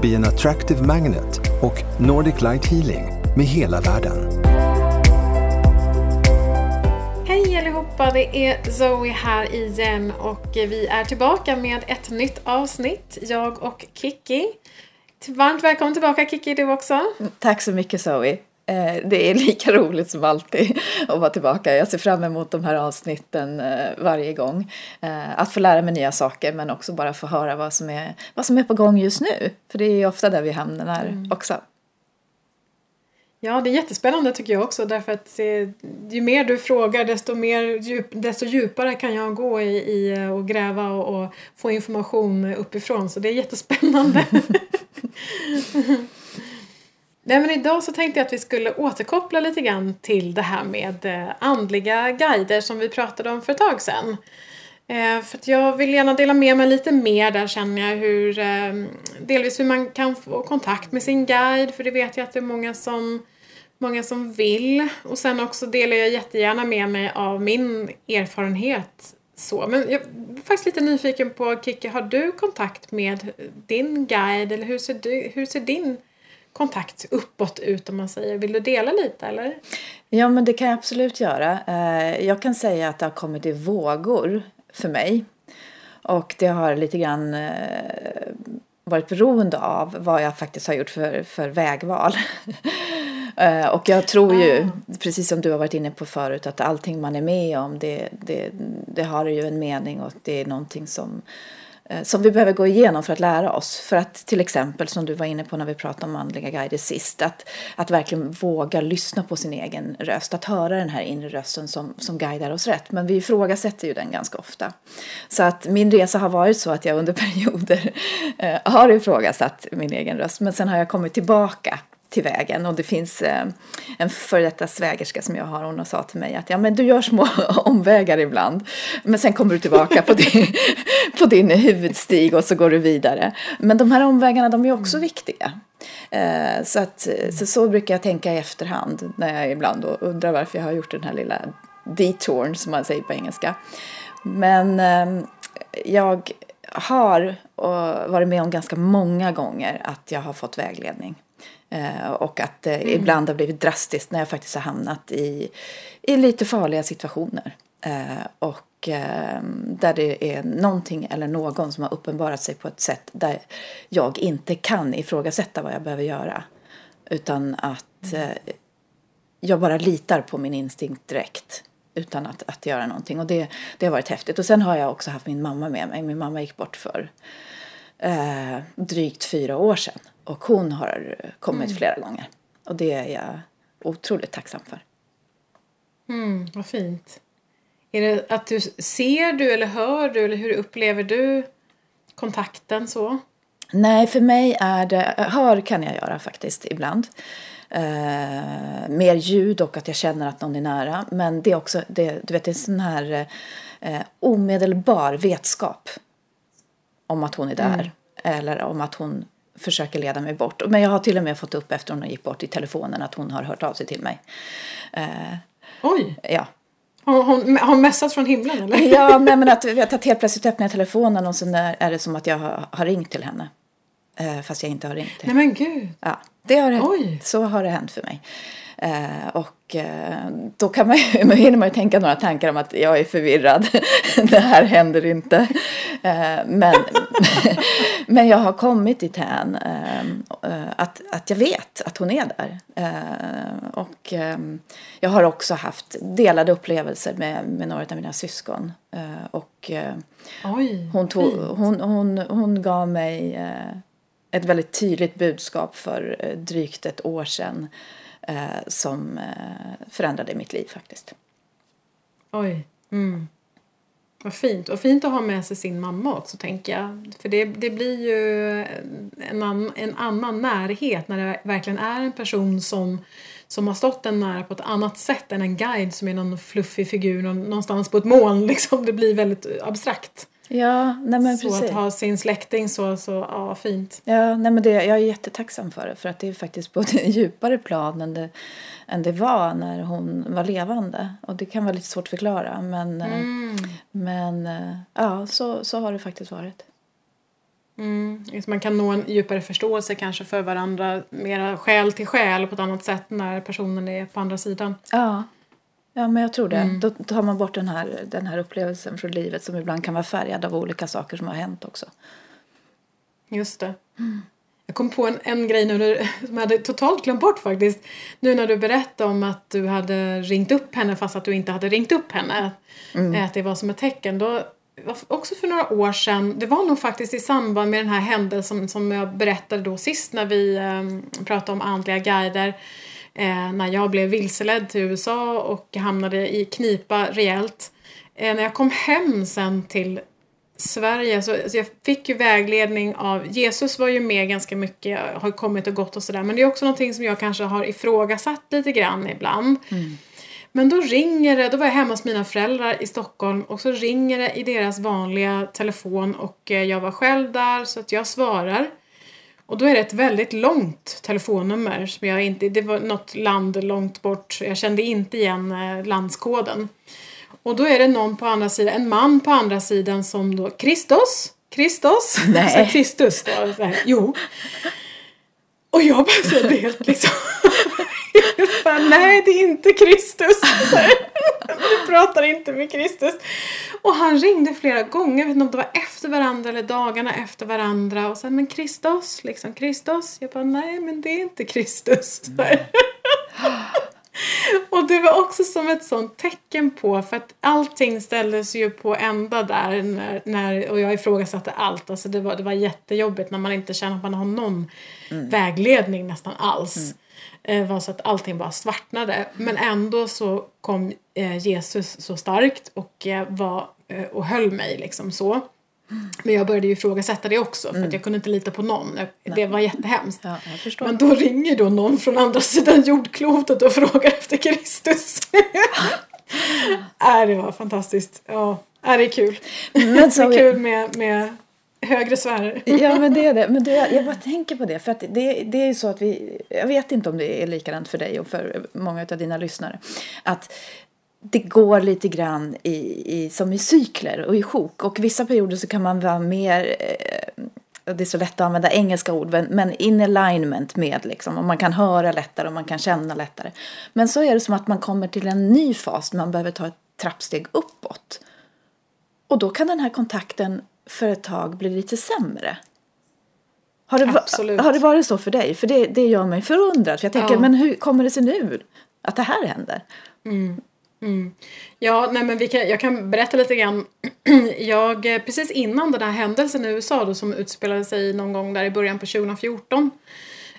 Be an Attractive Magnet och Nordic Light Healing med hela världen. Hej allihopa, det är Zoe här igen och vi är tillbaka med ett nytt avsnitt, jag och Kiki. Varmt välkommen tillbaka Kiki du också. Tack så mycket Zoe. Eh, det är lika roligt som alltid att vara tillbaka. Jag ser fram emot de här avsnitten eh, varje gång. Eh, att få lära mig nya saker men också bara få höra vad som är, vad som är på gång just nu. För det är ofta där vi hamnar mm. också. Ja, det är jättespännande tycker jag också därför att ju mer du frågar desto, mer djup, desto djupare kan jag gå i, i och gräva och, och få information uppifrån så det är jättespännande. Nej men idag så tänkte jag att vi skulle återkoppla lite grann till det här med eh, andliga guider som vi pratade om för ett tag sedan. Eh, för att jag vill gärna dela med mig lite mer där känner jag hur ehm, delvis hur man kan få kontakt med sin guide för det vet jag att det är många som många som vill och sen också delar jag jättegärna med mig av min erfarenhet så. Men jag är faktiskt lite nyfiken på Kiki, har du kontakt med din guide eller hur ser, du, hur ser din kontakt uppåt ut om man säger. Vill du dela lite eller? Ja men det kan jag absolut göra. Eh, jag kan säga att det har kommit i vågor för mig. Och det har lite grann eh, varit beroende av vad jag faktiskt har gjort för, för vägval. Eh, och jag tror ju, ah. precis som du har varit inne på förut, att allting man är med om det, det, det har ju en mening och det är någonting som Eh, som vi behöver gå igenom för att lära oss. För att till exempel, som du var inne på när vi pratade om andliga guider sist, att, att verkligen våga lyssna på sin egen röst, att höra den här inre rösten som, som guidar oss rätt. Men vi ifrågasätter ju den ganska ofta. Så att min resa har varit så att jag under perioder eh, har ifrågasatt min egen röst, men sen har jag kommit tillbaka till vägen. Och det finns eh, en före detta svägerska som jag har. Hon sa till mig att ja, men du gör små omvägar ibland. Men sen kommer du tillbaka på din, på din huvudstig och så går du vidare. Men de här omvägarna de är också viktiga. Eh, så, att, så, så brukar jag tänka i efterhand när jag ibland undrar varför jag har gjort den här lilla detouren som man säger på engelska. Men eh, jag har eh, varit med om ganska många gånger att jag har fått vägledning. Eh, och att det mm. ibland har blivit drastiskt när jag faktiskt har hamnat i, i lite farliga situationer. Eh, och eh, där det är någonting eller någon som har uppenbarat sig på ett sätt där jag inte kan ifrågasätta vad jag behöver göra. Utan att mm. jag bara litar på min instinkt direkt utan att, att göra någonting. Och det, det har varit häftigt. Och sen har jag också haft min mamma med mig. Min mamma gick bort för eh, drygt fyra år sedan. Och hon har kommit mm. flera gånger. Och det är jag otroligt tacksam för. Mm, vad fint. Är det att du ser du eller hör du eller hur upplever du kontakten så? Nej, för mig är det, hör kan jag göra faktiskt ibland. Eh, mer ljud och att jag känner att någon är nära. Men det är också, det, du vet, det är en sån här eh, omedelbar vetskap om att hon är där. Mm. Eller om att hon försöker leda mig bort. Men jag har till och med fått upp efter hon gick bort i telefonen att hon har hört av sig till mig. Eh, Oj! Ja. Har hon, hon messat från himlen eller? Ja, nej, men att, vet, att helt plötsligt öppnar jag telefonen och sen är det som att jag har, har ringt till henne. Eh, fast jag inte har ringt till Nej men gud! Ja, det har hänt. Så har det hänt för mig. Eh, och eh, då kan man, man hinner man ju tänka några tankar om att jag är förvirrad. det här händer inte. Eh, men, men jag har kommit dithän att, att jag vet att hon är där. Och eh, jag har också haft delade upplevelser med, med några av mina syskon. och Oj, hon, tog, hon, hon, hon gav mig ett väldigt tydligt budskap för drygt ett år sedan som eh, förändrade mitt liv faktiskt. Oj. Mm. Vad fint. Och fint att ha med sig sin mamma också tänker jag. För det, det blir ju en, annan, en annan närhet när det verkligen är en person som, som har stått en nära på ett annat sätt än en guide som är någon fluffig figur någonstans på ett moln. Liksom. Det blir väldigt abstrakt. Ja, nej men så precis. att ha sin släkting så, så ja, fint. Ja, nej men det, jag är jättetacksam för det. För att det är faktiskt på ett djupare plan än det, än det var när hon var levande. Och det kan vara lite svårt att förklara. Men, eh, Mm. men eh, ja, så, så har det faktiskt varit. Mm. Man kan nå en djupare förståelse kanske för varandra, mera själ till själ på ett annat sätt när personen är på andra sidan. Ja, ja men jag tror det. Mm. Då tar man bort den här, den här upplevelsen från livet som ibland kan vara färgad av olika saker som har hänt också. Just det. Jag kom på en, en grej nu som jag hade totalt glömt bort faktiskt. Nu när du berättade om att du hade ringt upp henne fast att du inte hade ringt upp henne. Eh, Att det var som ett tecken. Då, också för några år sedan, det var nog faktiskt i samband med den här händelsen som jag berättade då sist när vi eh, pratade om andliga guider. Eh, när jag blev vilseledd till USA och hamnade i knipa rejält. Eh, när jag kom hem sen till Sverige så, så jag fick ju vägledning av Jesus var ju med ganska mycket, har kommit och gått och sådär men det är också någonting som jag kanske har ifrågasatt lite grann ibland. Men då ringer det, då var jag hemma hos mina föräldrar i Stockholm och så ringer det i deras vanliga telefon och eh, jag var själv där så att jag svarar. Och då är det ett väldigt långt telefonnummer som jag inte, det var något land långt bort, jag kände inte igen eh, landskoden. Och då är det någon på andra sidan, en man på andra sidan som då, Kristus, Kristus, Kristus då, så här, jo. Och jag bara så helt liksom, bara, nej det är inte Kristus. Du pratar inte med Kristus. Och han ringde flera gånger, jag vet inte om det var efter varandra eller dagarna efter varandra. Och sen men Kristus, liksom Kristus. Jag bara, nej men det är inte Kristus. Och det var också som ett sånt tecken på, för att allting ställdes ju på ända där när, när, och jag ifrågasatte allt. Alltså det var, det var jättejobbigt när man inte känner att man har någon vägledning nästan alls. Eh, var så att allting bara svartnade. Men ändå så kom eh, Jesus så starkt och, eh, var, eh, och höll mig liksom så. Men jag började ju ifrågasätta det också för att jag kunde inte lita på någon. Jag, det var jättehemskt. Ja. Men då ringer då någon från andra sidan jordklotet och frågar efter Kristus. äh, det var fantastiskt. Ja, äh, det är kul. Men så- det är kul med, med högre sfärer. Ja, men det är det. Men du, jag, jag bara tänker på det. För att det, det är ju så att vi... Jag vet inte om det är likadant för dig och för många av dina lyssnare. Att det går lite grann i, i, som i cykler och i sjok. Och vissa perioder så kan man vara mer... Eh, det är så lätt att använda engelska ord, men, in alignment med liksom. Och man kan höra lättare och man kan känna lättare. Men så är det som att man kommer till en ny fas. Man behöver ta ett trappsteg uppåt. Och då kan den här kontakten för ett tag bli lite sämre. Har det, Absolut. har det varit så för dig? För det, det gör mig förundrad. För jag tänker, Ja. men hur kommer det sig nu att det här händer? Mm. Ja, nej men vi kan, jag kan berätta lite grann. Jag, eh, precis innan den här händelsen i USA då, som utspelade sig någon gång där i början på 2014.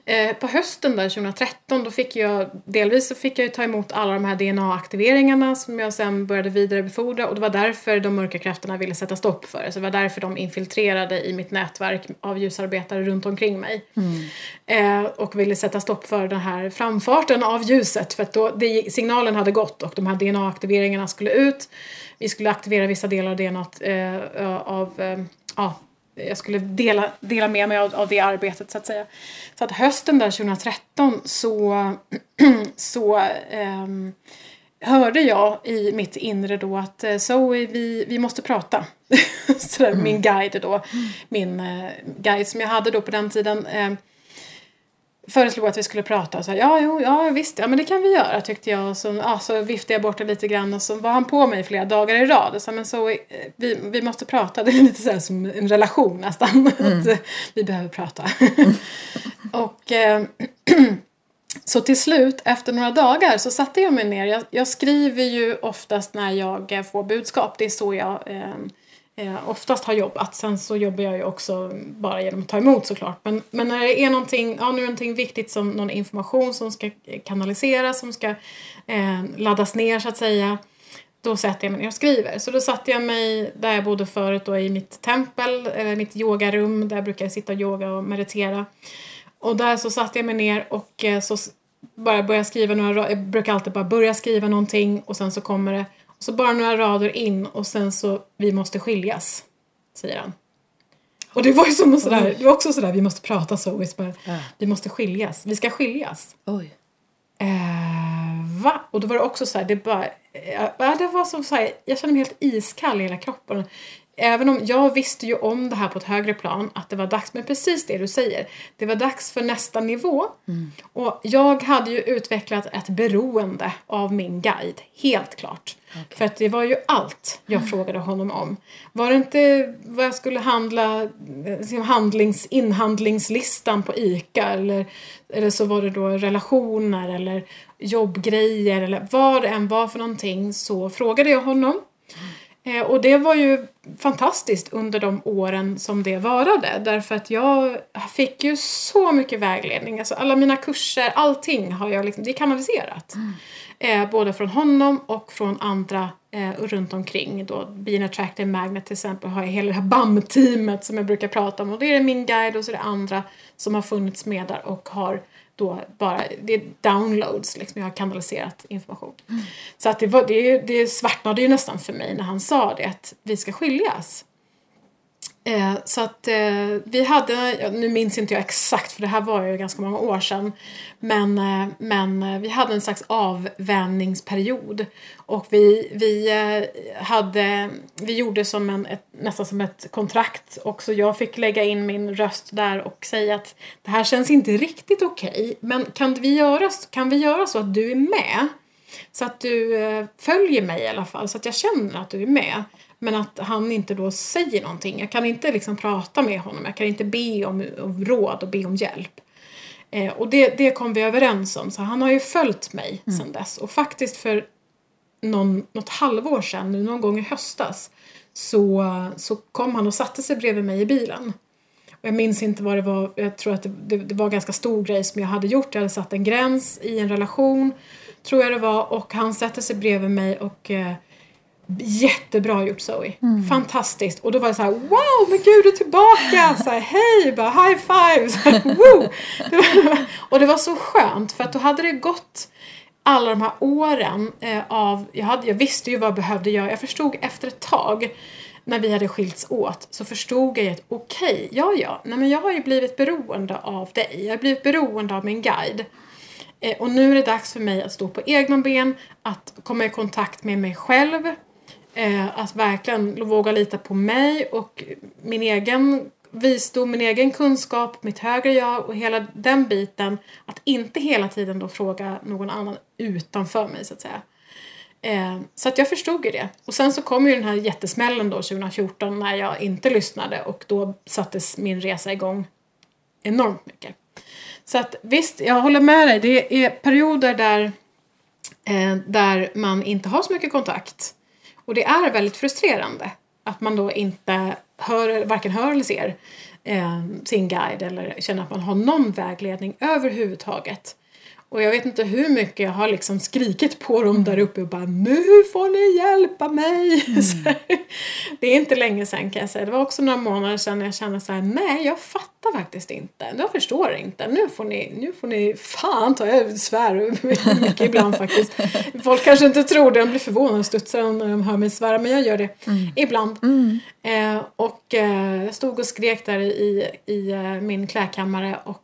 Eh, på hösten där 2013 då fick jag, delvis så fick jag ta emot alla de här DNA-aktiveringarna som jag sen började vidarebefordra och det var därför de mörka krafterna ville sätta stopp för det. Så det var därför de infiltrerade i mitt nätverk av ljusarbetare runt omkring mig. Eh, och ville sätta stopp för den här framfarten av ljuset för att då, det, signalen hade gått och de här DNA-aktiveringarna skulle ut. Vi skulle aktivera vissa delar av DNA eh, av eh, ja, jag skulle dela, dela med mig av, av det arbetet så att säga. Så att hösten där 2013 så, så ehm, hörde jag i mitt inre då att eh, Zoe, vi, vi måste prata. så där, Min guide då, min eh, guide som jag hade då på den tiden eh, föreslog att vi skulle prata och sa ja, jo, ja visst, ja men det kan vi göra tyckte jag. Så, ja, så viftade jag bort det lite grann och så var han på mig flera dagar i rad och sa men så, eh, vi, vi måste prata, det är lite så här som en relation nästan. att, eh, vi behöver prata. och eh, så till slut, efter några dagar, så satte jag mig ner. Jag, jag skriver ju oftast när jag eh, får budskap. Det är så jag eh, eh, oftast har jobbat. Sen så jobbar jag ju också bara genom att ta emot såklart. Men, men när det är någonting, ja, nu är någonting viktigt som någon information som ska kanaliseras, som ska eh, laddas ner så att säga. då sätter jag mig ner och skriver. Så då satte jag mig där jag bodde förut då i mitt tempel, eller mitt yogarum där jag brukar sitta och yoga och meditera. Och där så satte jag mig ner och eh, så bara började skriva några. Jag brukar alltid bara börja skriva någonting och sen så kommer det. Så bara några rader in och sen så, vi måste skiljas. Säger han. Och det var ju som sådär, det var också sådär, vi måste prata så. Bara, Ja. Vi måste skiljas, vi ska skiljas. Oj. Eh, va? Och då var det också så här, det bara, eh, ja, det var som så här, jag kände mig helt iskall i hela kroppen. Även om jag visste ju om det här på ett högre plan, att det var dags, men precis det du säger, det var dags för nästa nivå. Och jag hade ju utvecklat ett beroende av min guide, helt klart. För att det var ju allt jag frågade honom om. Var det inte vad jag skulle handla, eh, handlings, inhandlingslistan på ICA eller, eller så var det då relationer eller jobbgrejer eller vad det än var för någonting så frågade jag honom. Eh, och det var ju fantastiskt under de åren som det varade. Därför att jag fick ju så mycket vägledning. Alltså alla mina kurser, allting har jag liksom, det är kanaliserat. Eh, både från honom och från andra eh, runt omkring. Då, Being Attractive Magnet till exempel har jag hela det här BAM-teamet som jag brukar prata om. Och det är min guide och så är det andra som har funnits med där och har då bara, det är downloads liksom, jag har kanaliserat information. Så att det, var, det, det svartnade ju nästan för mig när han sa det att vi ska skiljas. Eh, så att eh, vi hade, nu minns inte jag exakt för det här var ju ganska många år sedan. Men, eh, men eh, vi hade en slags avvänjningsperiod. Och vi, vi eh, hade, vi gjorde som en, ett, nästan som ett kontrakt. Och så jag fick lägga in min röst där och säga att det här känns inte riktigt okej. men kan vi, göra, kan vi göra så att du är med? Så att du eh, följer mig i alla fall, så att jag känner att du är med. Men att han inte då säger någonting. Jag kan inte liksom prata med honom. Jag kan inte be om, om råd och be om hjälp. Eh, och det, det kom vi överens om. Så han har ju följt mig mm. sedan dess. Och faktiskt för någon, något halvår sedan, nu någon gång i höstas, så, så kom han och satte sig bredvid mig i bilen. Och jag minns inte vad det var. Jag tror att det, det, det var en ganska stor grej som jag hade gjort. Jag hade satt en gräns i en relation, tror jag det var. Och han sätter sig bredvid mig och eh, Jättebra gjort Zoe. Mm. Fantastiskt. Och då var det så här, wow, men gud du är tillbaka! Så här, hej, bara high five! Så här, woo! Det var, och det var så skönt för att då hade det gått alla de här åren eh, av, jag, hade, jag visste ju vad jag behövde göra. Jag förstod efter ett tag när vi hade skilts åt så förstod jag att okej, okay, ja ja, nej men jag har ju blivit beroende av dig. Jag har blivit beroende av min guide. Eh, och nu är det dags för mig att stå på egna ben, att komma i kontakt med mig själv, Eh, att verkligen våga lita på mig och min egen visdom, min egen kunskap, mitt högre jag och hela den biten. Att inte hela tiden då fråga någon annan utanför mig så att säga. Eh, så att jag förstod ju det. Och sen så kom ju den här jättesmällen då 2014 när jag inte lyssnade och då sattes min resa igång enormt mycket. Så att visst, jag håller med dig. Det är perioder där, eh, där man inte har så mycket kontakt. Och det är väldigt frustrerande att man då inte hör, varken hör eller ser eh, sin guide eller känner att man har någon vägledning överhuvudtaget. Och jag vet inte hur mycket jag har liksom skrikit på dem där uppe och bara Nu får ni hjälpa mig! Mm. det är inte länge sedan kan jag säga. Det var också några månader sedan jag kände så här Nej, jag fattar faktiskt inte. Jag förstår inte. Nu får ni, nu får ni fan ta Jag svär mycket ibland faktiskt. Folk kanske inte tror det. De blir förvånade och studsar när de hör mig svära. Men jag gör det mm. ibland. Mm. Eh, och eh, jag stod och skrek där i, i eh, min klädkammare och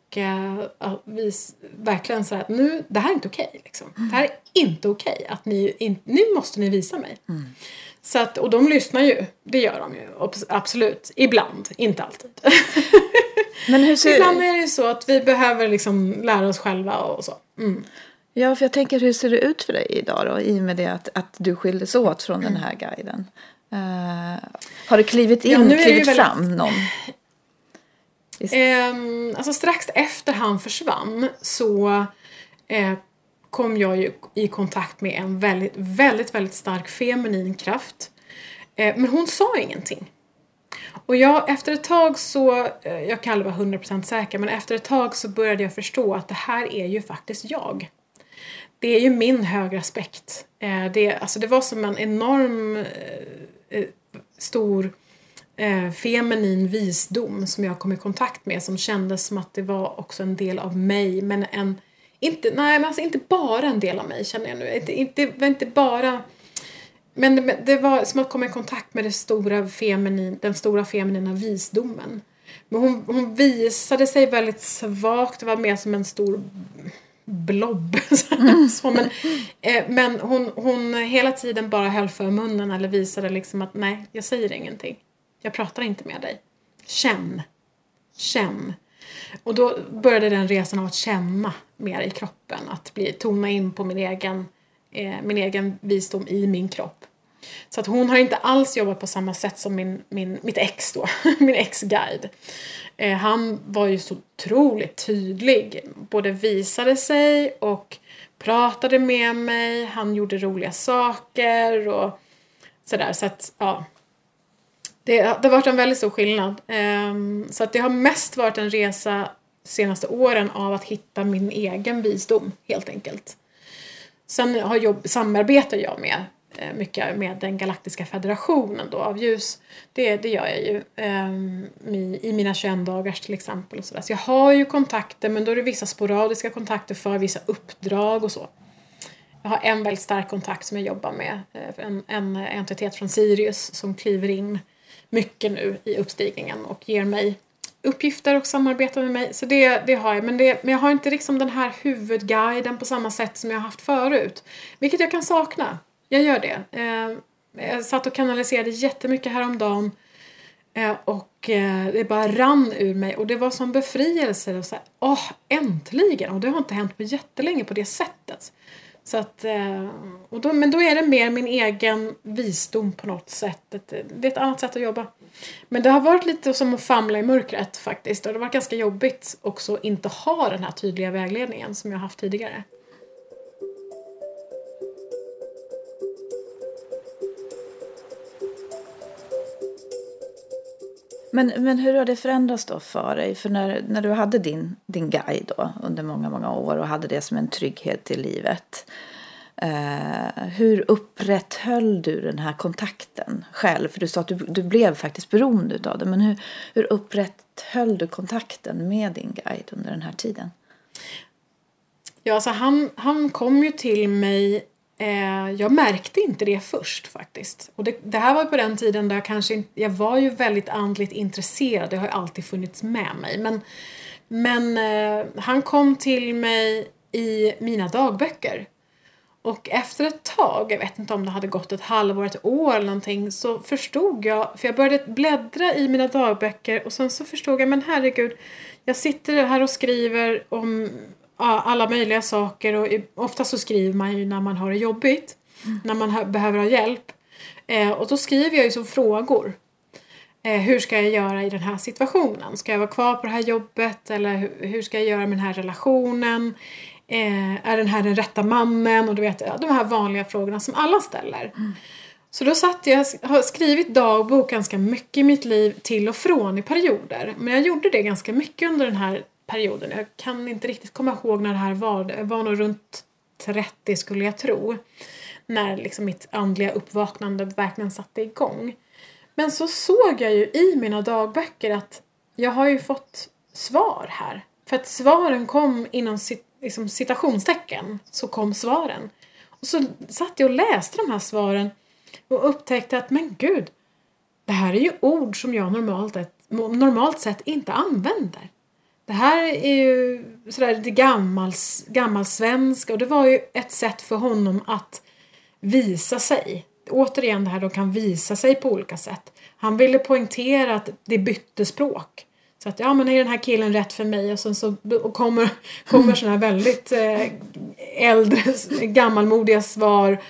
och vi verkligen så att nu, det här är inte okej. Okay, liksom. mm. Det här är inte okej. Okay, att ni in, nu måste ni visa mig. Mm. Så att, och de lyssnar ju. Det gör de ju. Absolut. Ibland. Inte alltid. Men hur ser... Ibland är det ju så att vi behöver liksom lära oss själva och så. Mm. Ja, för jag tänker hur ser det ut för dig idag då? I och med det att, att du skildes åt från den här guiden. Uh, har du klivit in, ja, klivit väldigt... fram någon? Eh, alltså strax efter han försvann så eh, kom jag ju i kontakt med en väldigt, väldigt, väldigt stark feminin kraft. Eh, men hon sa ingenting. Och jag, efter ett tag så, eh, jag kan aldrig vara 100% säker, men efter ett tag så började jag förstå att det här är ju faktiskt jag. det är ju min högre aspekt. Eh, det, alltså det var som en enorm eh, stor eh, feminin visdom som jag kom i kontakt med som kändes som att det var också en del av mig men en inte, nej men alltså inte bara en del av mig känner jag nu. Inte, inte, det var inte bara men det var som att komma i kontakt med det stora feminin, den stora feminina visdomen. Men hon, hon visade sig väldigt svagt, det var mer som en stor blob. så, men eh, men hon, hon hela tiden bara höll för munnen eller visade liksom att nej, jag säger ingenting. Jag pratar inte med dig. Känn. Känn. Och då började den resan av att känna mer i kroppen. Att bli, tona in på min egen, eh, min egen visdom i min kropp. Så att hon har inte alls jobbat på samma sätt som min, min, mitt ex då, min ex-guide. Eh, han var ju så otroligt tydlig. Både visade sig och pratade med mig. Han gjorde roliga saker och sådär. Så att, ja. Det, det har varit en väldigt stor skillnad. Ehm, så att det har mest varit en resa senaste åren av att hitta min egen visdom helt enkelt. Sen har jobb, samarbetar jag med eh, mycket med den galaktiska federationen då av ljus. Det, det gör jag ju um, i, i, mina 21 dagars till exempel. Och så, där. så jag har ju kontakter men då är det vissa sporadiska kontakter för vissa uppdrag och så. Jag har en väldigt stark kontakt som jag jobbar med. Eh, en, en entitet från Sirius som kliver in mycket nu i uppstigningen och ger mig uppgifter och samarbetar med mig. Så det, det har jag. Men, det, men jag har inte liksom den här huvudguiden på samma sätt som jag haft förut. Vilket jag kan sakna. Jag gör det. Eh, jag satt och kanaliserade jättemycket häromdagen eh, och eh, det bara rann ur mig och det var som befrielse. Och så här, åh, äntligen! Och det har inte hänt på jättelänge på det sättet. Så att, eh, och då, men då är det mer min egen visdom på något sätt. Det är ett annat sätt att jobba. Men det har varit lite som att famla i mörkret faktiskt. Och det har varit ganska jobbigt också att inte ha den här tydliga vägledningen som jag haft tidigare. Men, men hur har det förändrats då för dig? För när, när du hade din, din guide då under många, många år och hade det som en trygghet i livet. Eh, hur upprätthöll du den här kontakten själv? För du sa att du, du blev faktiskt beroende av det. Men hur, hur upprätthöll du kontakten med din guide under den här tiden? Ja, alltså han, han kom ju till mig Eh, jag märkte inte det först faktiskt. Och det, det, här var på den tiden där jag kanske jag var ju väldigt andligt intresserad, det har ju alltid funnits med mig. Men, men eh, han kom till mig i mina dagböcker. Och efter ett tag, jag vet inte om det hade gått ett halvår, ett år eller någonting, så förstod jag, för jag började bläddra i mina dagböcker och sen så förstod jag, men herregud, jag sitter här och skriver om alla möjliga saker och ofta så skriver man ju när man har det jobbigt. Mm. När man behöver ha hjälp. Eh, och då skriver jag ju som frågor. Eh, hur ska jag göra i den här situationen? Ska jag vara kvar på det här jobbet? Eller hur, hur ska jag göra med den här relationen? Eh, är den här den rätta mannen? Och du vet, ja, de här vanliga frågorna som alla ställer. Mm. Så då satt jag, har skrivit dagbok ganska mycket i mitt liv till och från i perioder. Men jag gjorde det ganska mycket under den här perioden. Jag kan inte riktigt komma ihåg när det här var. Det var nog runt 30 skulle jag tro. När liksom mitt andliga uppvaknande verkligen satte igång. Men så såg jag ju i mina dagböcker att jag har ju fått svar här. För att svaren kom inom liksom citationstecken. Så kom svaren. Och så satt jag och läste de här svaren och upptäckte att men gud, det här är ju ord som jag normalt, normalt sett inte använder. Det här är ju sådär lite gammals, gammalsvenska och det var ju ett sätt för honom att visa sig. Återigen det här, de kan visa sig på olika sätt. Han ville poängtera att det bytte språk. Så att ja men är den här killen rätt för mig? Och sen så och kommer, kommer sådana här väldigt eh, äldre, gammalmodiga svar.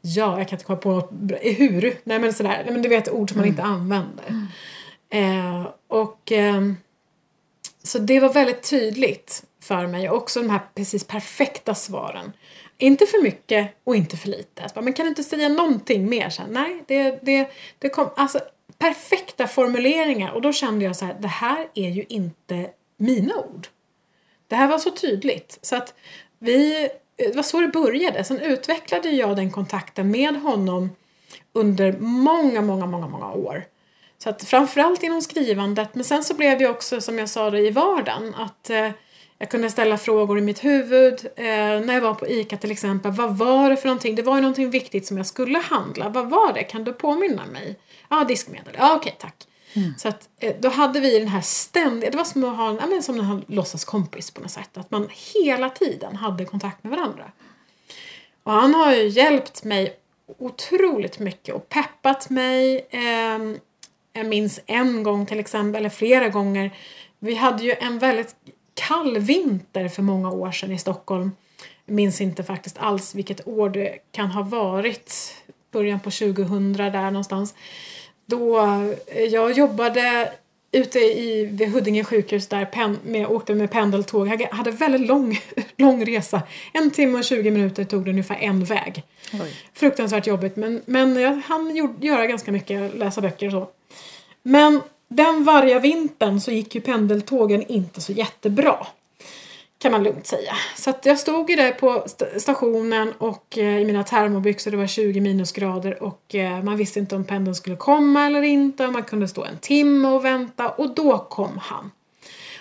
Ja, jag kan inte komma på något. Hur? Nej men sådär, nej, men du vet ord som man inte använder. Mm. Eh, och eh, så det var väldigt tydligt för mig. Också de här precis perfekta svaren. Inte för mycket och inte för lite. Alltså, men kan du inte säga någonting mer? Så här, nej, det, det, det kom alltså perfekta formuleringar. Och då kände jag så här, det här är ju inte mina ord. Det här var så tydligt. Så att vi det var så det började. Sen utvecklade jag den kontakten med honom under många, många, många, många år. Så att framförallt inom skrivandet, men sen så blev det också som jag sa det i vardagen att eh, jag kunde ställa frågor i mitt huvud. Eh, när jag var på ICA till exempel, vad var det för någonting? Det var ju någonting viktigt som jag skulle handla. Vad var det? Kan du påminna mig? Ja, ah, diskmedel. Ja, ah, okej, okay, tack. Mm. Så att eh, då hade vi den här ständiga, det var som att ha, ja, men som en låtsaskompis på något sätt. Att man hela tiden hade kontakt med varandra. Och han har ju hjälpt mig otroligt mycket och peppat mig. Eh, jag minns en gång till exempel, eller flera gånger. Vi hade ju en väldigt kall vinter för många år sedan i Stockholm. Jag minns inte faktiskt alls vilket år det kan ha varit. Början på 2000 där någonstans. Då eh, jag jobbade ute i, vid Huddinge sjukhus där pen, med, åkte med pendeltåg. Jag hade väldigt lång, lång resa. En timme och 20 minuter tog det ungefär en väg. Oj. Fruktansvärt jobbigt men, men jag hann göra ganska mycket, läsa böcker och så. Men den varje vintern så gick ju pendeltågen inte så jättebra. Kan man lugnt säga. Så att jag stod ju där på stationen och eh, i mina termobyxor, det var 20 minusgrader och eh, man visste inte om pendeln skulle komma eller inte. Man kunde stå en timme och vänta och då kom han.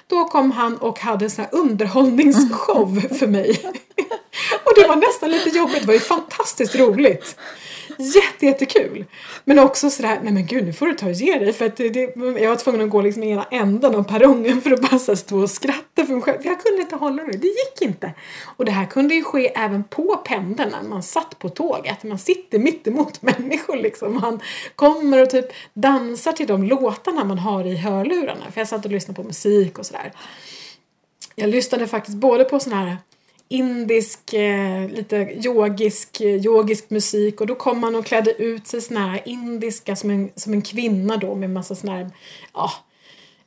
Då kom han och hade en sån här underhållningsshow för mig. och det var nästan lite jobbigt, det var ju fantastiskt roligt. Jätte, jättekul! Men också sådär, nej men gud nu får du ta och ge dig för att det, det, jag var tvungen att gå liksom i ena änden av perrongen för att bara stå och skratta för mig själv. Jag kunde inte hålla mig, det gick inte. Och det här kunde ju ske även på pendeln när man satt på tåget. Man sitter mittemot människor liksom. Man kommer och typ dansar till de låtarna man har i hörlurarna. För jag satt och lyssnade på musik och sådär. Jag lyssnade faktiskt både på sån här indisk, eh, lite yogisk, eh, yogisk musik och då kom man och klädde ut sig såna här indiska som en, som en kvinna då med massa såna här, ja,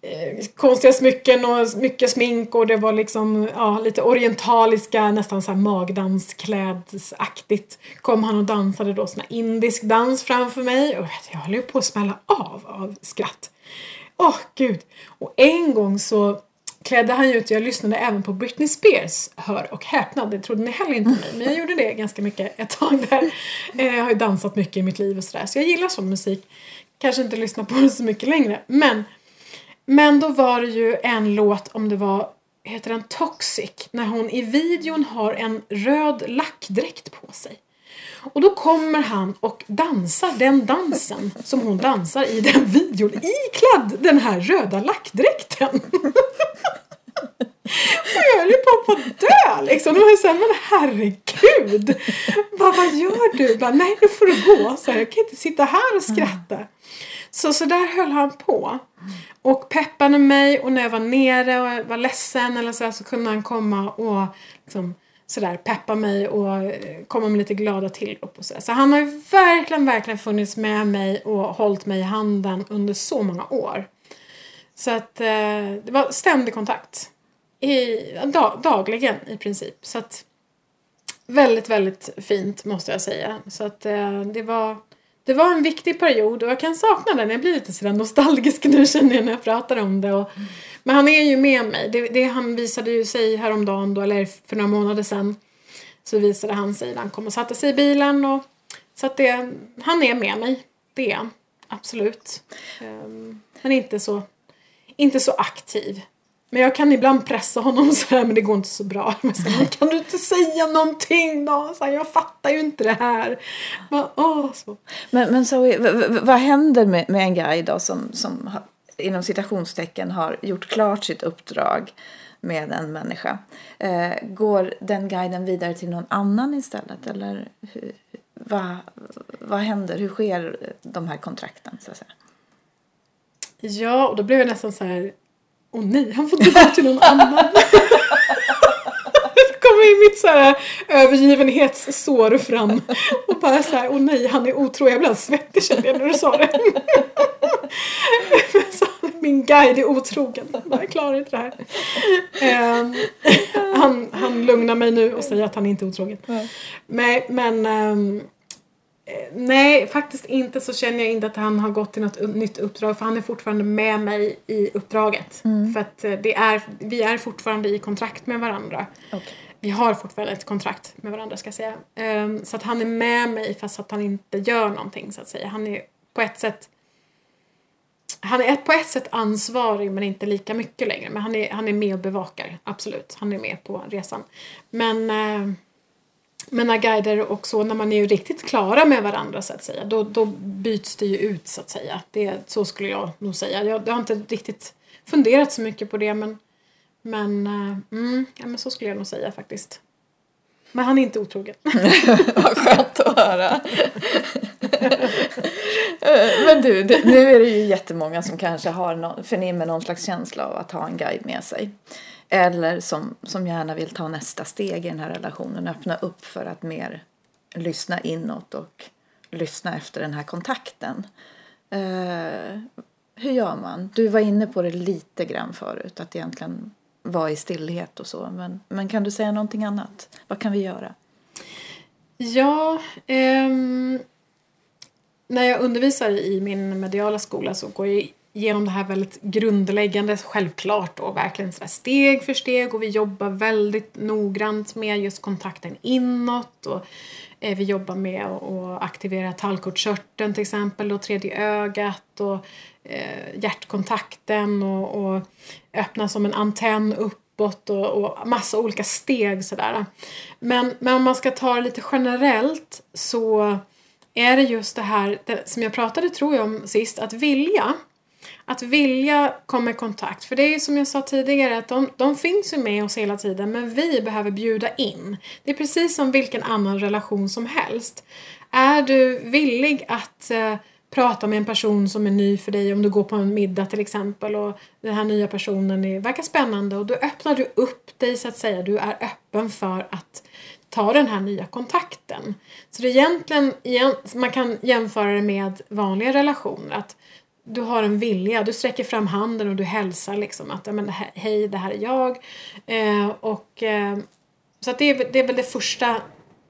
eh, konstiga smycken och mycket smink och det var liksom ja, lite orientaliska, nästan så här magdansklädsaktigt. Kom han och dansade då sån här indisk dans framför mig och jag höll ju på att smälla av av skratt. Åh oh, gud! Och en gång så klädde han ut, jag lyssnade även på Britney Spears, hör och häpna, det trodde ni heller inte mig, men jag gjorde det ganska mycket ett tag där. Eh, jag har ju dansat mycket i mitt liv och sådär, så jag gillar sån musik. Kanske inte lyssnar på den så mycket längre, men men då var det ju en låt om det var, heter den Toxic, när hon i videon har en röd lackdräkt på sig. Och då kommer han och dansar den dansen som hon dansar i den videon iklädd den här röda lackdräkten. Och jag höll ju på att dö liksom. Och jag sa, men herregud. Bara, vad gör du? Bara, Nej, nu får du gå. Så jag kan inte sitta här och skratta. Så, så där höll han på. Och peppade mig och när jag var nere och var ledsen eller så, så kunde han komma och liksom, sådär peppa mig och eh, komma med lite glada tillrop och sådär. Så han har ju verkligen, verkligen funnits med mig och hållit mig i handen under så många år. Så att eh, det var ständig kontakt. I, dag, dagligen i princip. Så att väldigt, väldigt fint måste jag säga. Så att eh, det var det var en viktig period och jag kan sakna den. Jag blir lite sådär nostalgisk nu känner jag när jag pratar om det. Och, mm men han är ju med mig. Det, det, han visade ju sig häromdagen då, eller för några månader sedan. Så visade han sig när han kom och satte sig i bilen. Och, så att det, han är med mig. Det är han. Absolut. Um, han är inte så, inte så aktiv. Men jag kan ibland pressa honom så här, men det går inte så bra. Men så här, kan du inte säga någonting då? Så här, jag fattar ju inte det här. Men, åh, så. men, men Zoe, vad händer med, med en guide då som, som inom citationstecken har gjort klart sitt uppdrag med en människa? Eh, går den guiden vidare till någon annan istället? Eller hur, vad, vad händer? Hur sker de här kontrakten? Så att säga? Ja, och då blev jag nästan så här åh nej, han får gå till någon annan. Kommer mitt så här övergivenhetssår fram. Och bara så här, åh nej, han är otrogen. Jag blev svettig kände jag när du sa det. Min guide är otrogen. Jag klarar inte det här. Um, han, han lugnar mig nu och säger att han inte är otrogen. Men, men um, Eh, nej, faktiskt inte så känner jag inte att han har gått till något nytt uppdrag för han är fortfarande med mig i uppdraget. Mm. För att eh, det är, vi är fortfarande i kontrakt med varandra. Okay vi har fortfarande ett kontrakt med varandra ska jag säga. Um, så att han är med mig fast att han inte gör någonting så att säga. Han är på ett sätt han är på ett sätt ansvarig men inte lika mycket längre. Men han är, han är med och bevakar, absolut. Han är med på resan. Men, eh, men när guider och så, när man är ju riktigt klara med varandra så att säga, då, då byts det ju ut så att säga. Det, så skulle jag nog säga. Jag, jag har inte riktigt funderat så mycket på det men, men, eh, mm, ja, men så skulle jag nog säga faktiskt. Men han är inte otrogen. Vad skönt att höra. Eh, men du, det, nu är det ju jättemånga som kanske har någon, förnimmer någon slags känsla av att ha en guide med sig. Eller som, som gärna vill ta nästa steg i den här relationen, öppna upp för att mer lyssna inåt och lyssna efter den här kontakten. Uh, hur gör man? Du var inne på det lite grann förut, att egentligen vara i stillhet och så. Men, men kan du säga någonting annat? Vad kan vi göra? Ja, ehm, när jag undervisar i min mediala skola så går jag genom det här väldigt grundläggande, självklart och verkligen så steg för steg och vi jobbar väldigt noggrant med just kontakten inåt och eh, vi jobbar med att aktivera tallkottkörteln till exempel och tredje ögat och eh, hjärtkontakten och, och öppna som en antenn uppåt och, och massa olika steg sådär. Men, men om man ska ta det lite generellt så är det just det här det, som jag pratade tror jag om sist, att vilja. Att vilja komma i kontakt. För det är ju som jag sa tidigare att de, de finns ju med oss hela tiden men vi behöver bjuda in. Det är precis som vilken annan relation som helst. Är du villig att eh, prata med en person som är ny för dig om du går på en middag till exempel och den här nya personen är, verkar spännande och då öppnar du upp dig så att säga. Du är öppen för att ta den här nya kontakten. Så det är egentligen, man kan jämföra det med vanliga relationer. Att du har en vilja, du sträcker fram handen och du hälsar liksom att men, hej, det här är jag. Eh, och, eh, så att det, är, det är väl det första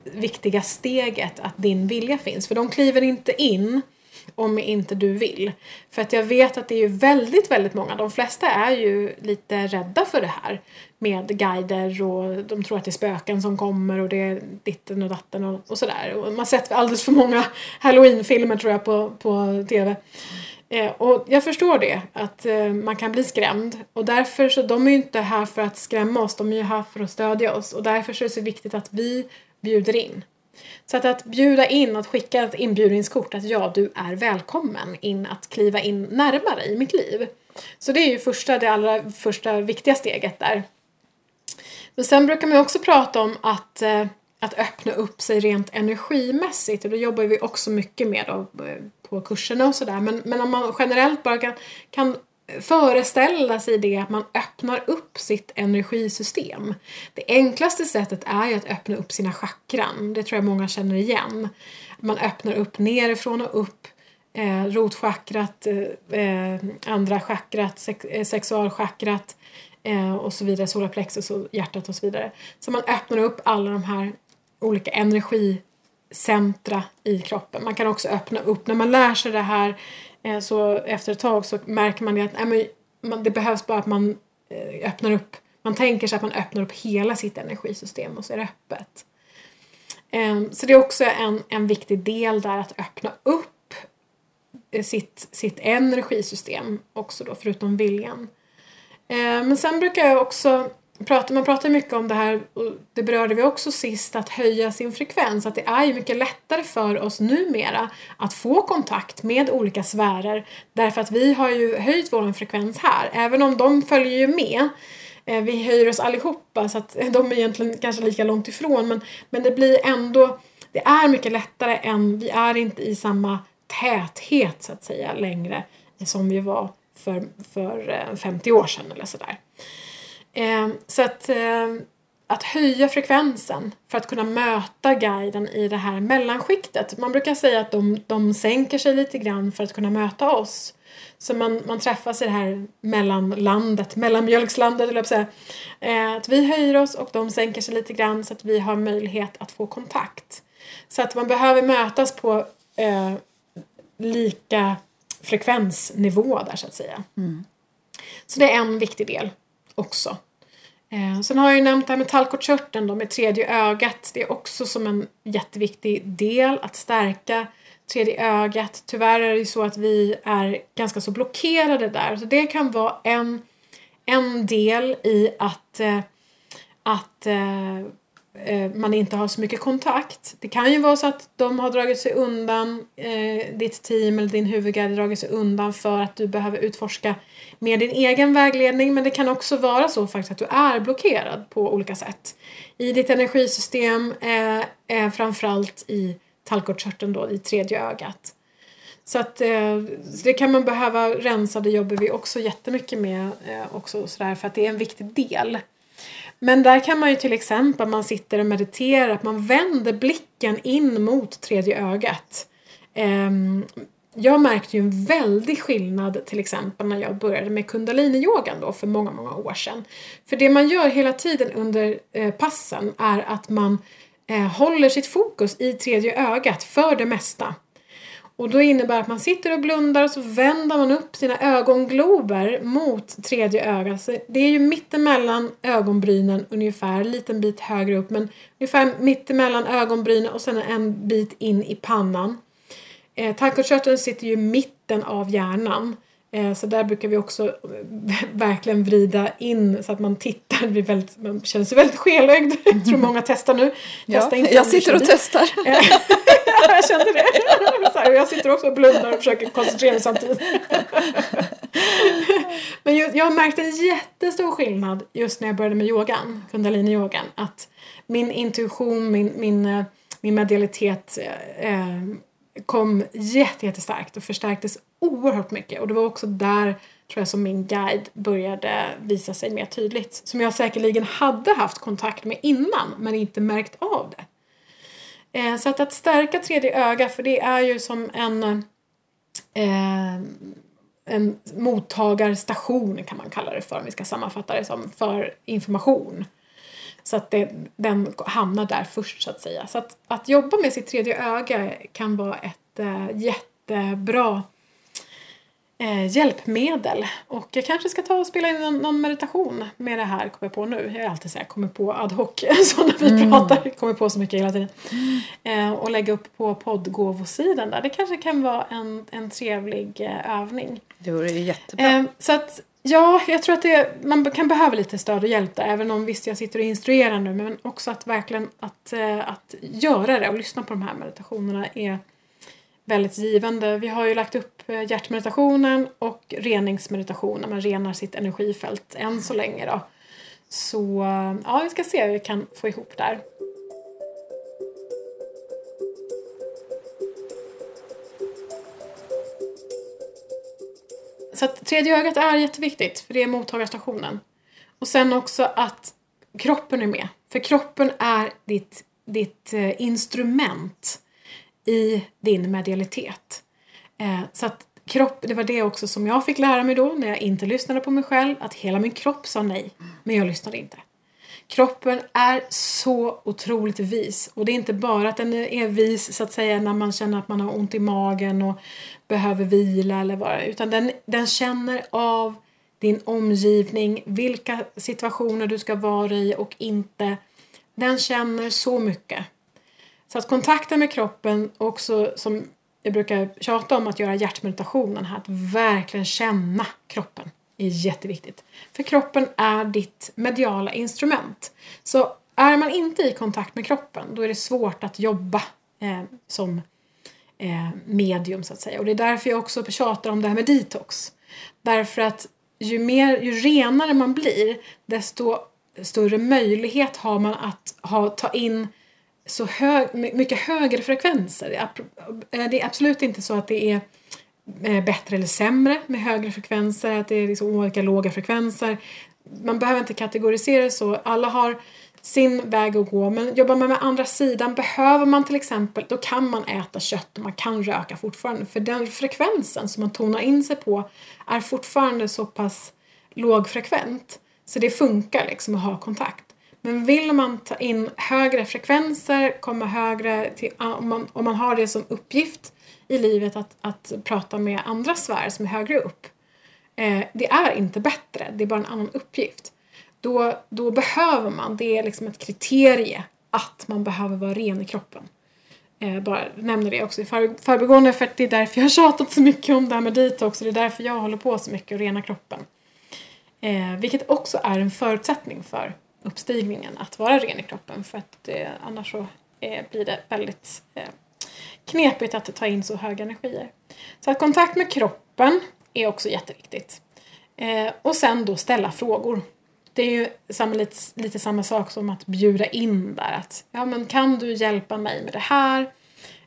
viktiga steget att din vilja finns. För de kliver inte in om inte du vill. För att jag vet att det är ju väldigt, väldigt många, de flesta är ju lite rädda för det här med guider och de tror att det är spöken som kommer och det är ditten och datten och, och sådär. Och man har sett alldeles för många halloweenfilmer tror jag på, på tv. Eh, och jag förstår det, att eh, man kan bli skrämd. Och därför så, de är ju inte här för att skrämma oss, de är ju här för att stödja oss. Och därför så är det så viktigt att vi bjuder in. Så att, att bjuda in, att skicka ett inbjudningskort att ja, du är välkommen in att kliva in närmare i mitt liv. Så det är ju första, det allra första viktiga steget där. Men sen brukar man också prata om att, eh, att öppna upp sig rent energimässigt och det jobbar vi också mycket med då, eh, på kurserna och sådär. Men, men om man generellt bara kan, kan föreställa sig det att man öppnar upp sitt energisystem. Det enklaste sättet är ju att öppna upp sina chakran. Det tror jag många känner igen. Man öppnar upp nerifrån och upp eh, rotchakrat, eh, eh andra chakrat, sex, eh, sexualchakrat eh, och så vidare, solarplexus och hjärtat och så vidare. Så man öppnar upp alla de här olika energicentra i kroppen. Man kan också öppna upp, när man lär sig det här eh, så efter ett tag så märker man att nej, men det behövs bara att man eh, öppnar upp, man tänker sig att man öppnar upp hela sitt energisystem och så är det öppet. Ehm, så det är också en, en viktig del där att öppna upp eh, sitt, sitt energisystem också då förutom viljan. Ehm, men sen brukar jag också pratar, man pratar mycket om det här, och det berörde vi också sist, att höja sin frekvens. Att det är ju mycket lättare för oss numera att få kontakt med olika sfärer därför att vi har ju höjt vår frekvens här, även om de följer ju med. Eh, vi höjer oss allihopa så att de är egentligen kanske lika långt ifrån men, men det blir ändå, det är mycket lättare än, vi är inte i samma täthet så att säga längre som vi var för, för eh, 50 år sedan eller sådär. Eh, så att, eh, att höja frekvensen för att kunna möta guiden i det här mellanskiktet. Man brukar säga att de, de sänker sig lite grann för att kunna möta oss. Så man, man träffas i det här mellanlandet, mellanmjölkslandet, eller säga. Eh, att vi höjer oss och de sänker sig lite grann så att vi har möjlighet att få kontakt. Så att man behöver mötas på eh, lika frekvensnivå där så att säga. Mm. Så det är en viktig del också. Eh, sen har jag ju nämnt det här med tallkottkörteln då med tredje ögat. Det är också som en jätteviktig del att stärka tredje ögat. Tyvärr är det ju så att vi är ganska så blockerade där. Så det kan vara en, en del i att, eh, att eh, Eh, man inte har så mycket kontakt. Det kan ju vara så att de har dragit sig undan, eh, ditt team eller din huvudguide har dragit sig undan för att du behöver utforska mer din egen vägledning. Men det kan också vara så faktiskt att du är blockerad på olika sätt. I ditt energisystem, eh, eh, framförallt i tallkottkörteln då, i tredje ögat. Så att eh, det kan man behöva rensa, det jobbar vi också jättemycket med eh, också sådär för att det är en viktig del. Men där kan man ju till exempel, man sitter och mediterar, att man vänder blicken in mot tredje ögat. Ehm, jag märkte ju en väldig skillnad till exempel när jag började med kundaliniyogan då för många, många år sedan. För det man gör hela tiden under eh, passen är att man eh, håller sitt fokus i tredje ögat för det mesta. Och då innebär det att man sitter och blundar och så vänder man upp sina ögonglober mot tredje ögat. Så det är ju mittemellan ögonbrynen ungefär, en liten bit högre upp men ungefär mittemellan ögonbrynen och sen en bit in i pannan. Eh, Tandköttkörteln sitter ju i mitten av hjärnan. Eh, så där brukar vi också eh, verkligen vrida in så att man tittar. Blir väldigt, man känner sig väldigt skelögd. Jag tror många testar nu. Testa ja, jag sitter och testar. jag kände det. jag sitter också och blundar och försöker koncentrera mig samtidigt. Men jag har märkt en jättestor skillnad just när jag började med yogan, kundalini-yogan. Att min intuition, min, min, min medialitet eh, kom jätte, jättestarkt och förstärktes oerhört mycket. Och det var också där tror jag som min guide började visa sig mer tydligt. Som jag säkerligen hade haft kontakt med innan men inte märkt av det. Eh, så att, att stärka tredje öga, för det är ju som en, eh, en mottagarstation kan man kalla det för om vi ska sammanfatta det som, för information. Så att det, den hamnar där först så att säga. Så att, att jobba med sitt tredje öga kan vara ett eh, jättebra eh, hjälpmedel. Och jag kanske ska ta och spela in någon, någon meditation med det här, kommer jag på nu. Jag är alltid så här, kommer på ad hoc, så när vi mm. pratar, kommer på så mycket hela tiden. Eh, och lägga upp på poddgåvosidan där. Det kanske kan vara en, en trevlig eh, övning. Det vore ju jättebra. Eh, så att Ja, jag tror att det, man kan behöva lite stöd och hjälp där. Även om visst jag sitter och instruerar nu. Men också att verkligen att, eh, att göra det och lyssna på de här meditationerna är väldigt givande. Vi har ju lagt upp eh, hjärtmeditationen och reningsmeditationen. Man renar sitt energifält än så länge då. Så eh, ja, vi ska se hur vi kan få ihop där. Så att tredje ögat är jätteviktigt för det är mottagarstationen. Och sen också att kroppen är med. För kroppen är ditt, ditt eh, instrument i din medialitet. Eh, så att kropp, det var det också som jag fick lära mig då när jag inte lyssnade på mig själv. Att hela min kropp sa nej, men jag lyssnade inte. Kroppen är så otroligt vis. Och det är inte bara att den är vis så att säga när man känner att man har ont i magen och behöver vila eller vad utan den, den känner av din omgivning, vilka situationer du ska vara i och inte. Den känner så mycket. Så att kontakten med kroppen också som jag brukar tjata om att göra hjärtmeditationen här, att verkligen känna kroppen är jätteviktigt. För kroppen är ditt mediala instrument. Så är man inte i kontakt med kroppen då är det svårt att jobba eh, som eh, medium så att säga. Och det är därför jag också tjatar om det här med detox. Därför att ju, mer, ju renare man blir desto större möjlighet har man att ha, ta in så hög, mycket högre frekvenser. Eh, det är absolut inte så att det är Eh, bättre eller sämre med högre frekvenser, att det är liksom olika låga frekvenser. Man behöver inte kategorisera så. Alla har sin väg att gå. Men jobbar man med andra sidan behöver man till exempel, då kan man äta kött och man kan röka fortfarande. För den frekvensen som man tonar in sig på är fortfarande så pass lågfrekvent. Så det funkar liksom att ha kontakt. Men vill man ta in högre frekvenser, komma högre till, om, man, om man har det som uppgift i livet att, att prata med andra sfärer som är högre upp. Eh, det är inte bättre, det är bara en annan uppgift. då, då behöver man, det är liksom ett kriterie att man behöver vara ren i kroppen. Eh, bara nämner det också i förbigående för att det är därför jag har tjatat så mycket om det här med detox och det är därför jag håller på så mycket och rena kroppen. Eh, vilket också är en förutsättning för uppstigningen, att vara ren i kroppen för att eh, annars så eh, blir det väldigt eh, knepigt att ta in så höga energier. Så att kontakt med kroppen är också jätteviktigt. Eh, och sen då ställa frågor. Det är ju samma, lite, lite samma sak som att bjuda in där. Att, ja, men kan du hjälpa mig med det här?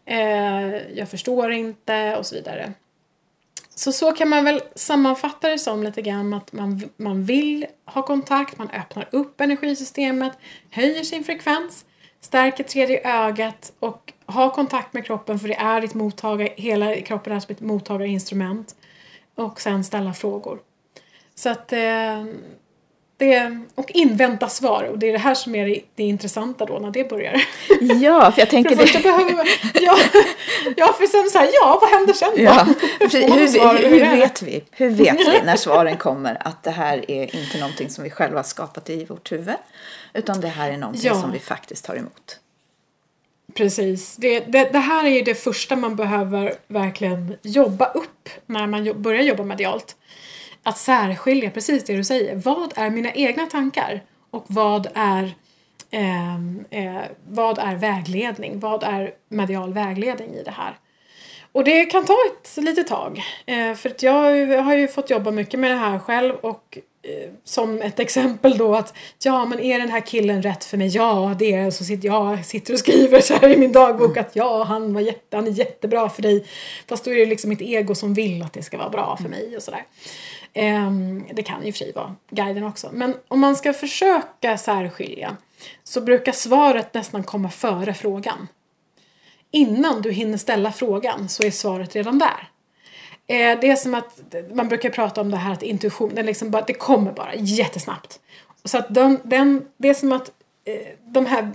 Eh, jag förstår inte och så vidare. Så så kan man väl sammanfatta det som lite grann att man, man vill ha kontakt, man öppnar upp energisystemet, höjer sin frekvens, stärker tredje ögat och har kontakt med kroppen för det är ditt mottagare, hela kroppen är som ett mottagarinstrument. Och sen ställa frågor. Så att eh, det, och invänta svar. Och det är det här som är det, det intressanta då när det börjar. Ja, för jag tänker för det. Behöver man, ja, ja, för sen så här, ja, vad händer sen då? Ja, hur, hur, hur, vet vi? Hur vet vi när svaren kommer att det här är inte någonting som vi själva skapat i vårt huvud? Utan det här är någonting ja. som vi faktiskt tar emot. Precis. Det, det, det, här är ju det första man behöver verkligen jobba upp när man börjar jobba medialt att särskilja precis det du säger. Vad är mina egna tankar? Och vad är, eh, eh, vad är vägledning? Vad är medial vägledning i det här? Och det kan ta ett litet tag. Eh, för att jag har ju fått jobba mycket med det här själv och Eh, som ett exempel då att ja men är den här killen rätt för mig? Ja det är Så sitter jag sitter och skriver så här i min dagbok att ja han, var jätte, han är jättebra för dig. Fast då är det liksom mitt ego som vill att det ska vara bra för mig och sådär. Um, det kan ju i och för sig vara guiden också. Men om man ska försöka särskilja så brukar svaret nästan komma före frågan. Innan du hinner ställa frågan så är svaret redan där. Eh, det är som att man brukar prata om det här att intuitionen liksom bara, det kommer bara jättesnabbt. Så att den, den, det är som att eh, de här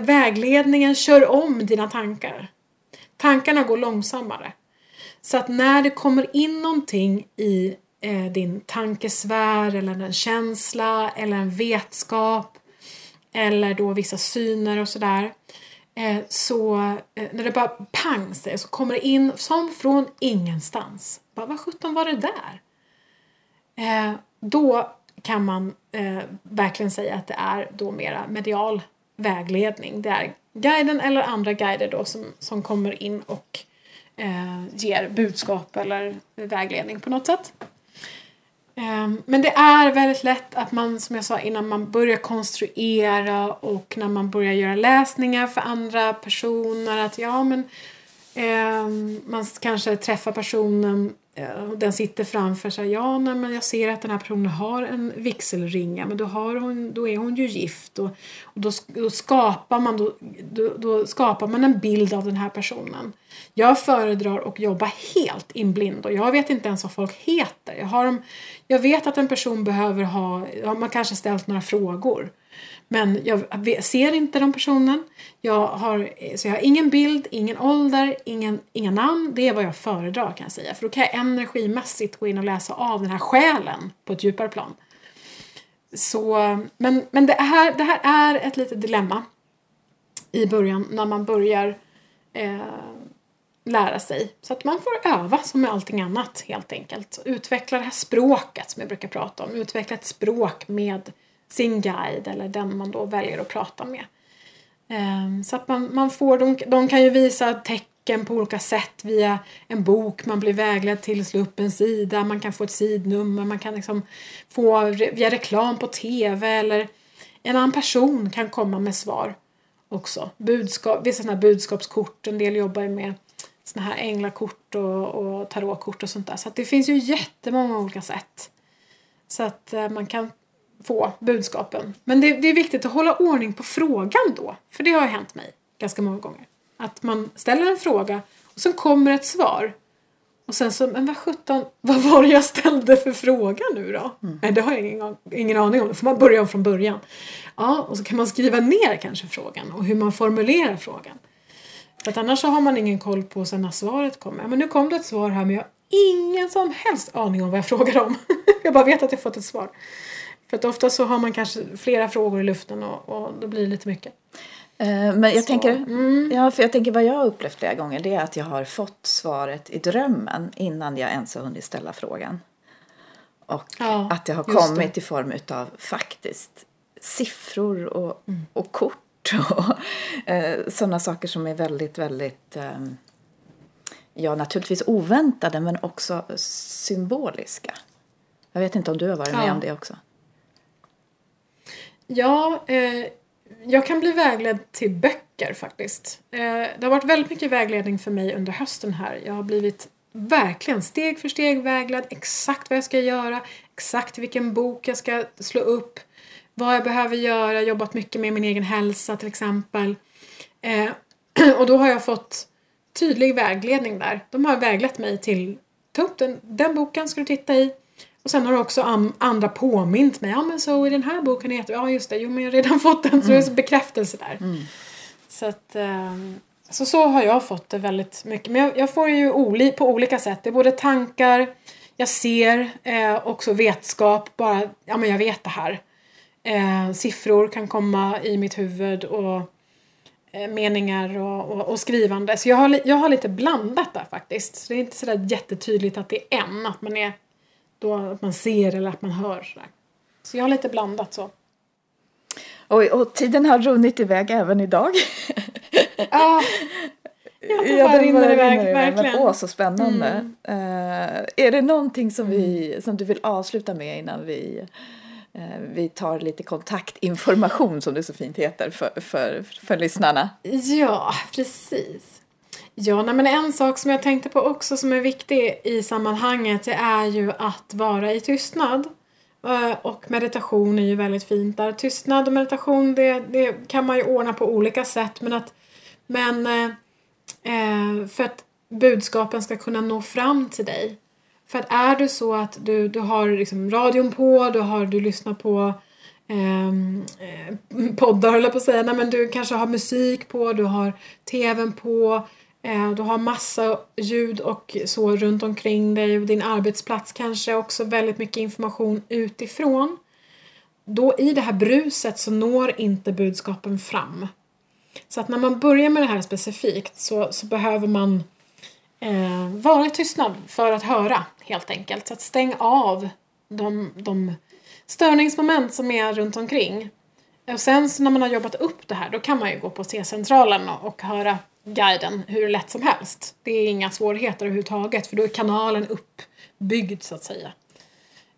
vägledningen kör om dina tankar. Tankarna går långsammare. Så att när det kommer in någonting i eh, din tankesfär eller en känsla eller en vetskap eller då vissa syner och sådär. Eh, så eh, när det bara pang säger så kommer det in som från ingenstans. Bara, vad sjutton var det där? Eh, då kan man verkligen säga att det är då mera medial vägledning. Det är guiden eller andra guider då som, som kommer in och ger budskap eller vägledning på något sätt. Ehm, men det är väldigt lätt att man, som jag sa innan, man börjar konstruera och när man börjar göra läsningar för andra personer att ja men eh, man kanske träffar personen eh, och den sitter framför sig. Ja, nej, men jag ser att den här personen har en vigselringa men då, har hon, då är hon ju gift och, och då, då, skapar man, då, då, då, skapar man en bild av den här personen. Jag föredrar att jobba helt inblind och jag vet inte ens vad folk heter. Jag, har, jag vet att en person behöver ha, man kanske ställt några frågor. Men jag ser inte den personen. Jag har, så jag har ingen bild, ingen ålder, ingen, inga namn. Det är vad jag föredrar kan jag säga. För då kan jag energimässigt gå in och läsa av den här själen på ett djupare plan. Så, men men det, här, det här är ett litet dilemma i början när man börjar eh, lära sig. Så att man får öva som med allting annat helt enkelt. Utveckla det här språket som jag brukar prata om. Utveckla ett språk med sin guide eller den man då väljer att prata med. Ehm, så att man, man får, de, de kan ju visa tecken på olika sätt via en bok, man blir vägledd till att slå upp en sida, man kan få ett sidnummer, man kan liksom få via reklam på tv eller en annan person kan komma med svar också. Budskap, vissa sådana här budskapskort, en del jobbar med sådana här änglakort och, och tarotkort och sånt där. Så att det finns ju jättemånga olika sätt. Så att eh, man kan få budskapen. Men det, det, är viktigt att hålla ordning på frågan då. För det har hänt mig ganska många gånger. Att man ställer en fråga och sen kommer ett svar. Och sen så, men vad sjutton, vad var det jag ställde för fråga nu då? Mm. Nej, det har jag ingen, ingen aning om. Då får man börja om från början. Ja, och så kan man skriva ner kanske frågan och hur man formulerar frågan. För att annars så har man ingen koll på sen när svaret kommer. Men nu kom det ett svar här men jag har ingen som helst aning om vad jag frågar om. jag bara vet att jag fått ett svar. För att ofta så har man kanske flera frågor i luften och, och då blir det lite mycket. Eh, Men jag Så, tänker, mm. ja, för jag tänker vad jag har upplevt flera gånger det är att jag har fått svaret i drömmen innan jag ens har hunnit ställa frågan. Och Ja, att det har kommit i form av faktiskt siffror och, Mm. och kort och eh, sådana saker som är väldigt, väldigt eh, ja, naturligtvis oväntade men också symboliska. Jag vet inte om du har varit med Ja. om det också? Ja, eh, jag kan bli vägledd till böcker faktiskt. Eh, det har varit väldigt mycket vägledning för mig under hösten här. Jag har blivit verkligen steg för steg vägledd exakt vad jag ska göra, exakt vilken bok jag ska slå upp, vad jag behöver göra, jobbat mycket med min egen hälsa till exempel. Eh, och då har jag fått tydlig vägledning där. De har väglett mig till ta upp den, den boken ska du titta i. Och sen har också am, andra påmint mig. Ja men så i den här boken heter Ja just det, jo men jag har redan fått den. Så det är så bekräftelse där. Så att ehm, så, så har jag fått det väldigt mycket. Men jag, jag får ju oli, på olika sätt. Det är både tankar, jag ser, eh, också vetskap. Bara, ja men jag vet det här. Eh, siffror kan komma i mitt huvud och eh, meningar och, och, och skrivande. Så jag har, jag har lite blandat där faktiskt. Så det är inte sådär jättetydligt att det är en, att man är då att man ser eller att man hör sådär. Så jag har lite blandat så. Och, och tiden har runnit iväg även idag. Ja, ja det bara den rinner bara iväg, Men, verkligen. Mm. åh, så spännande. Eh, är det någonting som, vi, som du vill avsluta med innan vi, Eh, vi tar lite kontaktinformation, som det så fint heter, för, för, för lyssnarna? Ja, precis. Ja, nej, men en sak som jag tänkte på också som är viktig i sammanhanget det är ju att vara i tystnad. Eh, och meditation är ju väldigt fint där. Tystnad och meditation det, det kan man ju ordna på olika sätt men att men eh, eh för att budskapen ska kunna nå fram till dig. För att är det så att du, du har liksom radion på, du, har, du lyssnar på ehm, eh, poddar höll jag på att säga, Nej, men du kanske har musik på, du har tvn på, eh, du har massa ljud och så runt omkring dig och din arbetsplats kanske också väldigt mycket information utifrån. Då i det här bruset så når inte budskapen fram. Så att när man börjar med det här specifikt så, så behöver man eh, vara i tystnad för att höra helt enkelt. Så att stäng av de, de störningsmoment som är runt omkring. Och sen så när man har jobbat upp det här då kan man ju gå på C-centralen och, och höra guiden hur lätt som helst. Det är inga svårigheter överhuvudtaget för då är kanalen uppbyggd så att säga.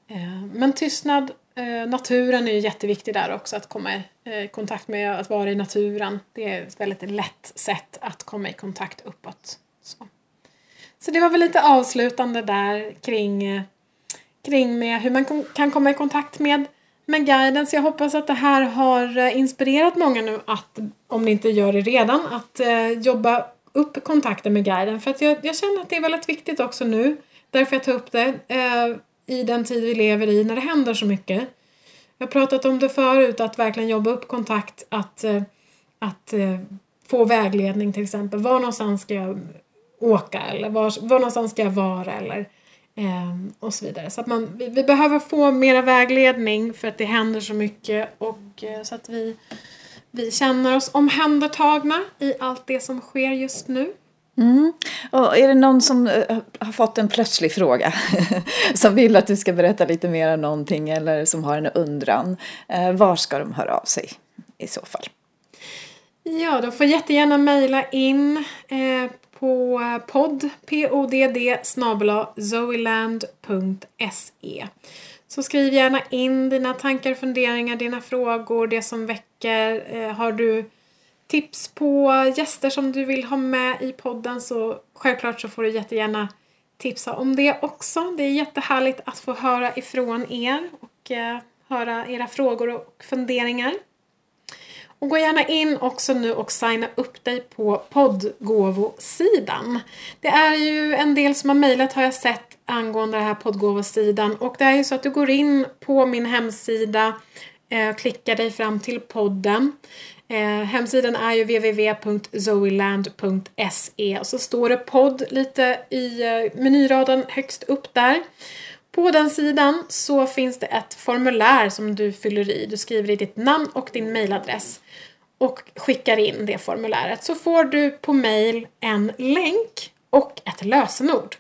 Eh, Men tystnad, eh, naturen är ju jätteviktig där också att komma eh, i kontakt med att vara i naturen. Det är ett väldigt lätt sätt att komma i kontakt uppåt. Så, så det var väl lite avslutande där kring, kring med hur man kom- kan komma i kontakt med, med guiden. Så jag hoppas att det här har eh, inspirerat många nu att, om ni inte gör det redan, att eh, jobba upp kontakten med guiden. För att jag, jag känner att det är väldigt viktigt också nu, därför jag tar upp det, eh, i den tid vi lever i när det händer så mycket. Jag har pratat om det förut, att verkligen jobba upp kontakt, att, eh, att eh, få vägledning till exempel. Var någonstans ska jag åka eller var, var någonstans ska jag vara eller eh, och så vidare. Så att man, vi, vi behöver få mera vägledning för att det händer så mycket och eh, så att vi, vi känner oss omhändertagna i allt det som sker just nu. Mm. Och är det någon som eh, har fått en plötslig fråga som vill att du ska berätta lite mer om någonting eller som har en undran, eh, var ska de höra av sig i så fall? Ja, de får jättegärna mejla in eh, på eh, podd, podd snabel-a zoeland.se. Så skriv gärna in dina tankar, funderingar, dina frågor, det som väcker. Eh, har du tips på gäster som du vill ha med i podden så självklart så får du jättegärna tipsa om det också. Det är jättehärligt att få höra ifrån er och eh, höra era frågor och funderingar. Och gå gärna in också nu och signa upp dig på poddgåvosidan. Det är ju en del som har mejlat har jag sett angående den här poddgåvosidan och det är ju så att du går in på min hemsida eh, klickar dig fram till podden. Eh, hemsidan är ju www.zoeland.se och så står det podd lite i eh, menyraden högst upp där. På den sidan så finns det ett formulär som du fyller i. Du skriver i ditt namn och din mailadress och skickar in det formuläret. Så får du på mail en länk och ett lösenord.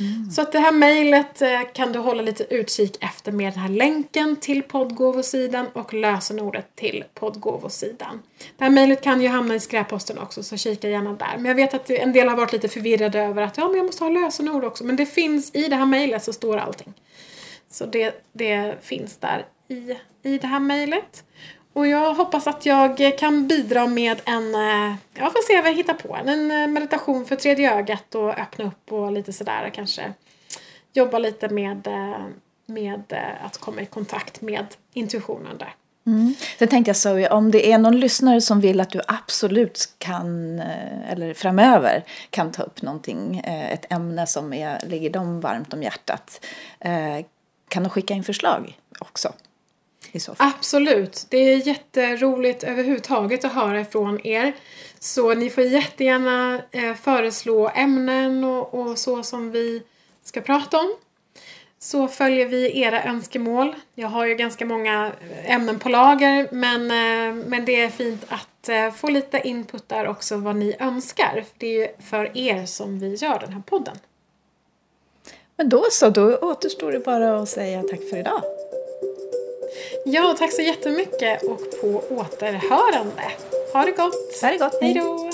Mm. Så att det här mejlet eh, kan du hålla lite utkik efter med den här länken till poddgåvosidan och lösenordet till poddgåvosidan. Det här mejlet kan ju hamna i skräpposten också så kika gärna där. Men jag vet att en del har varit lite förvirrade över att ja men jag måste ha lösenord också. Men det finns i det här mejlet så står allting. Så det, det finns där i, i det här mejlet. Och jag hoppas att jag kan bidra med en, eh, jag får se vad jag hittar på, en eh, meditation för tredje ögat och öppna upp och lite sådär kanske jobba lite med, eh, med att komma i kontakt med intuitionen där. Mm. Sen tänkte jag Zoe, om det är någon lyssnare som vill att du absolut kan, eller framöver kan ta upp någonting, ett ämne som är, ligger dem varmt om hjärtat, kan de skicka in förslag också? Absolut. Det är jätteroligt överhuvudtaget att höra ifrån er. Så ni får jättegärna eh, föreslå ämnen och, och, så som vi ska prata om. Så följer vi era önskemål. Jag har ju ganska många ämnen på lager men, eh, men det är fint att eh, få lite input där också vad ni önskar. Det är ju för er som vi gör den här podden. Men då så, då återstår det bara att säga tack för idag. Ja, tack så jättemycket och på återhörande. Ha det gott! Ha det gott! Hej då!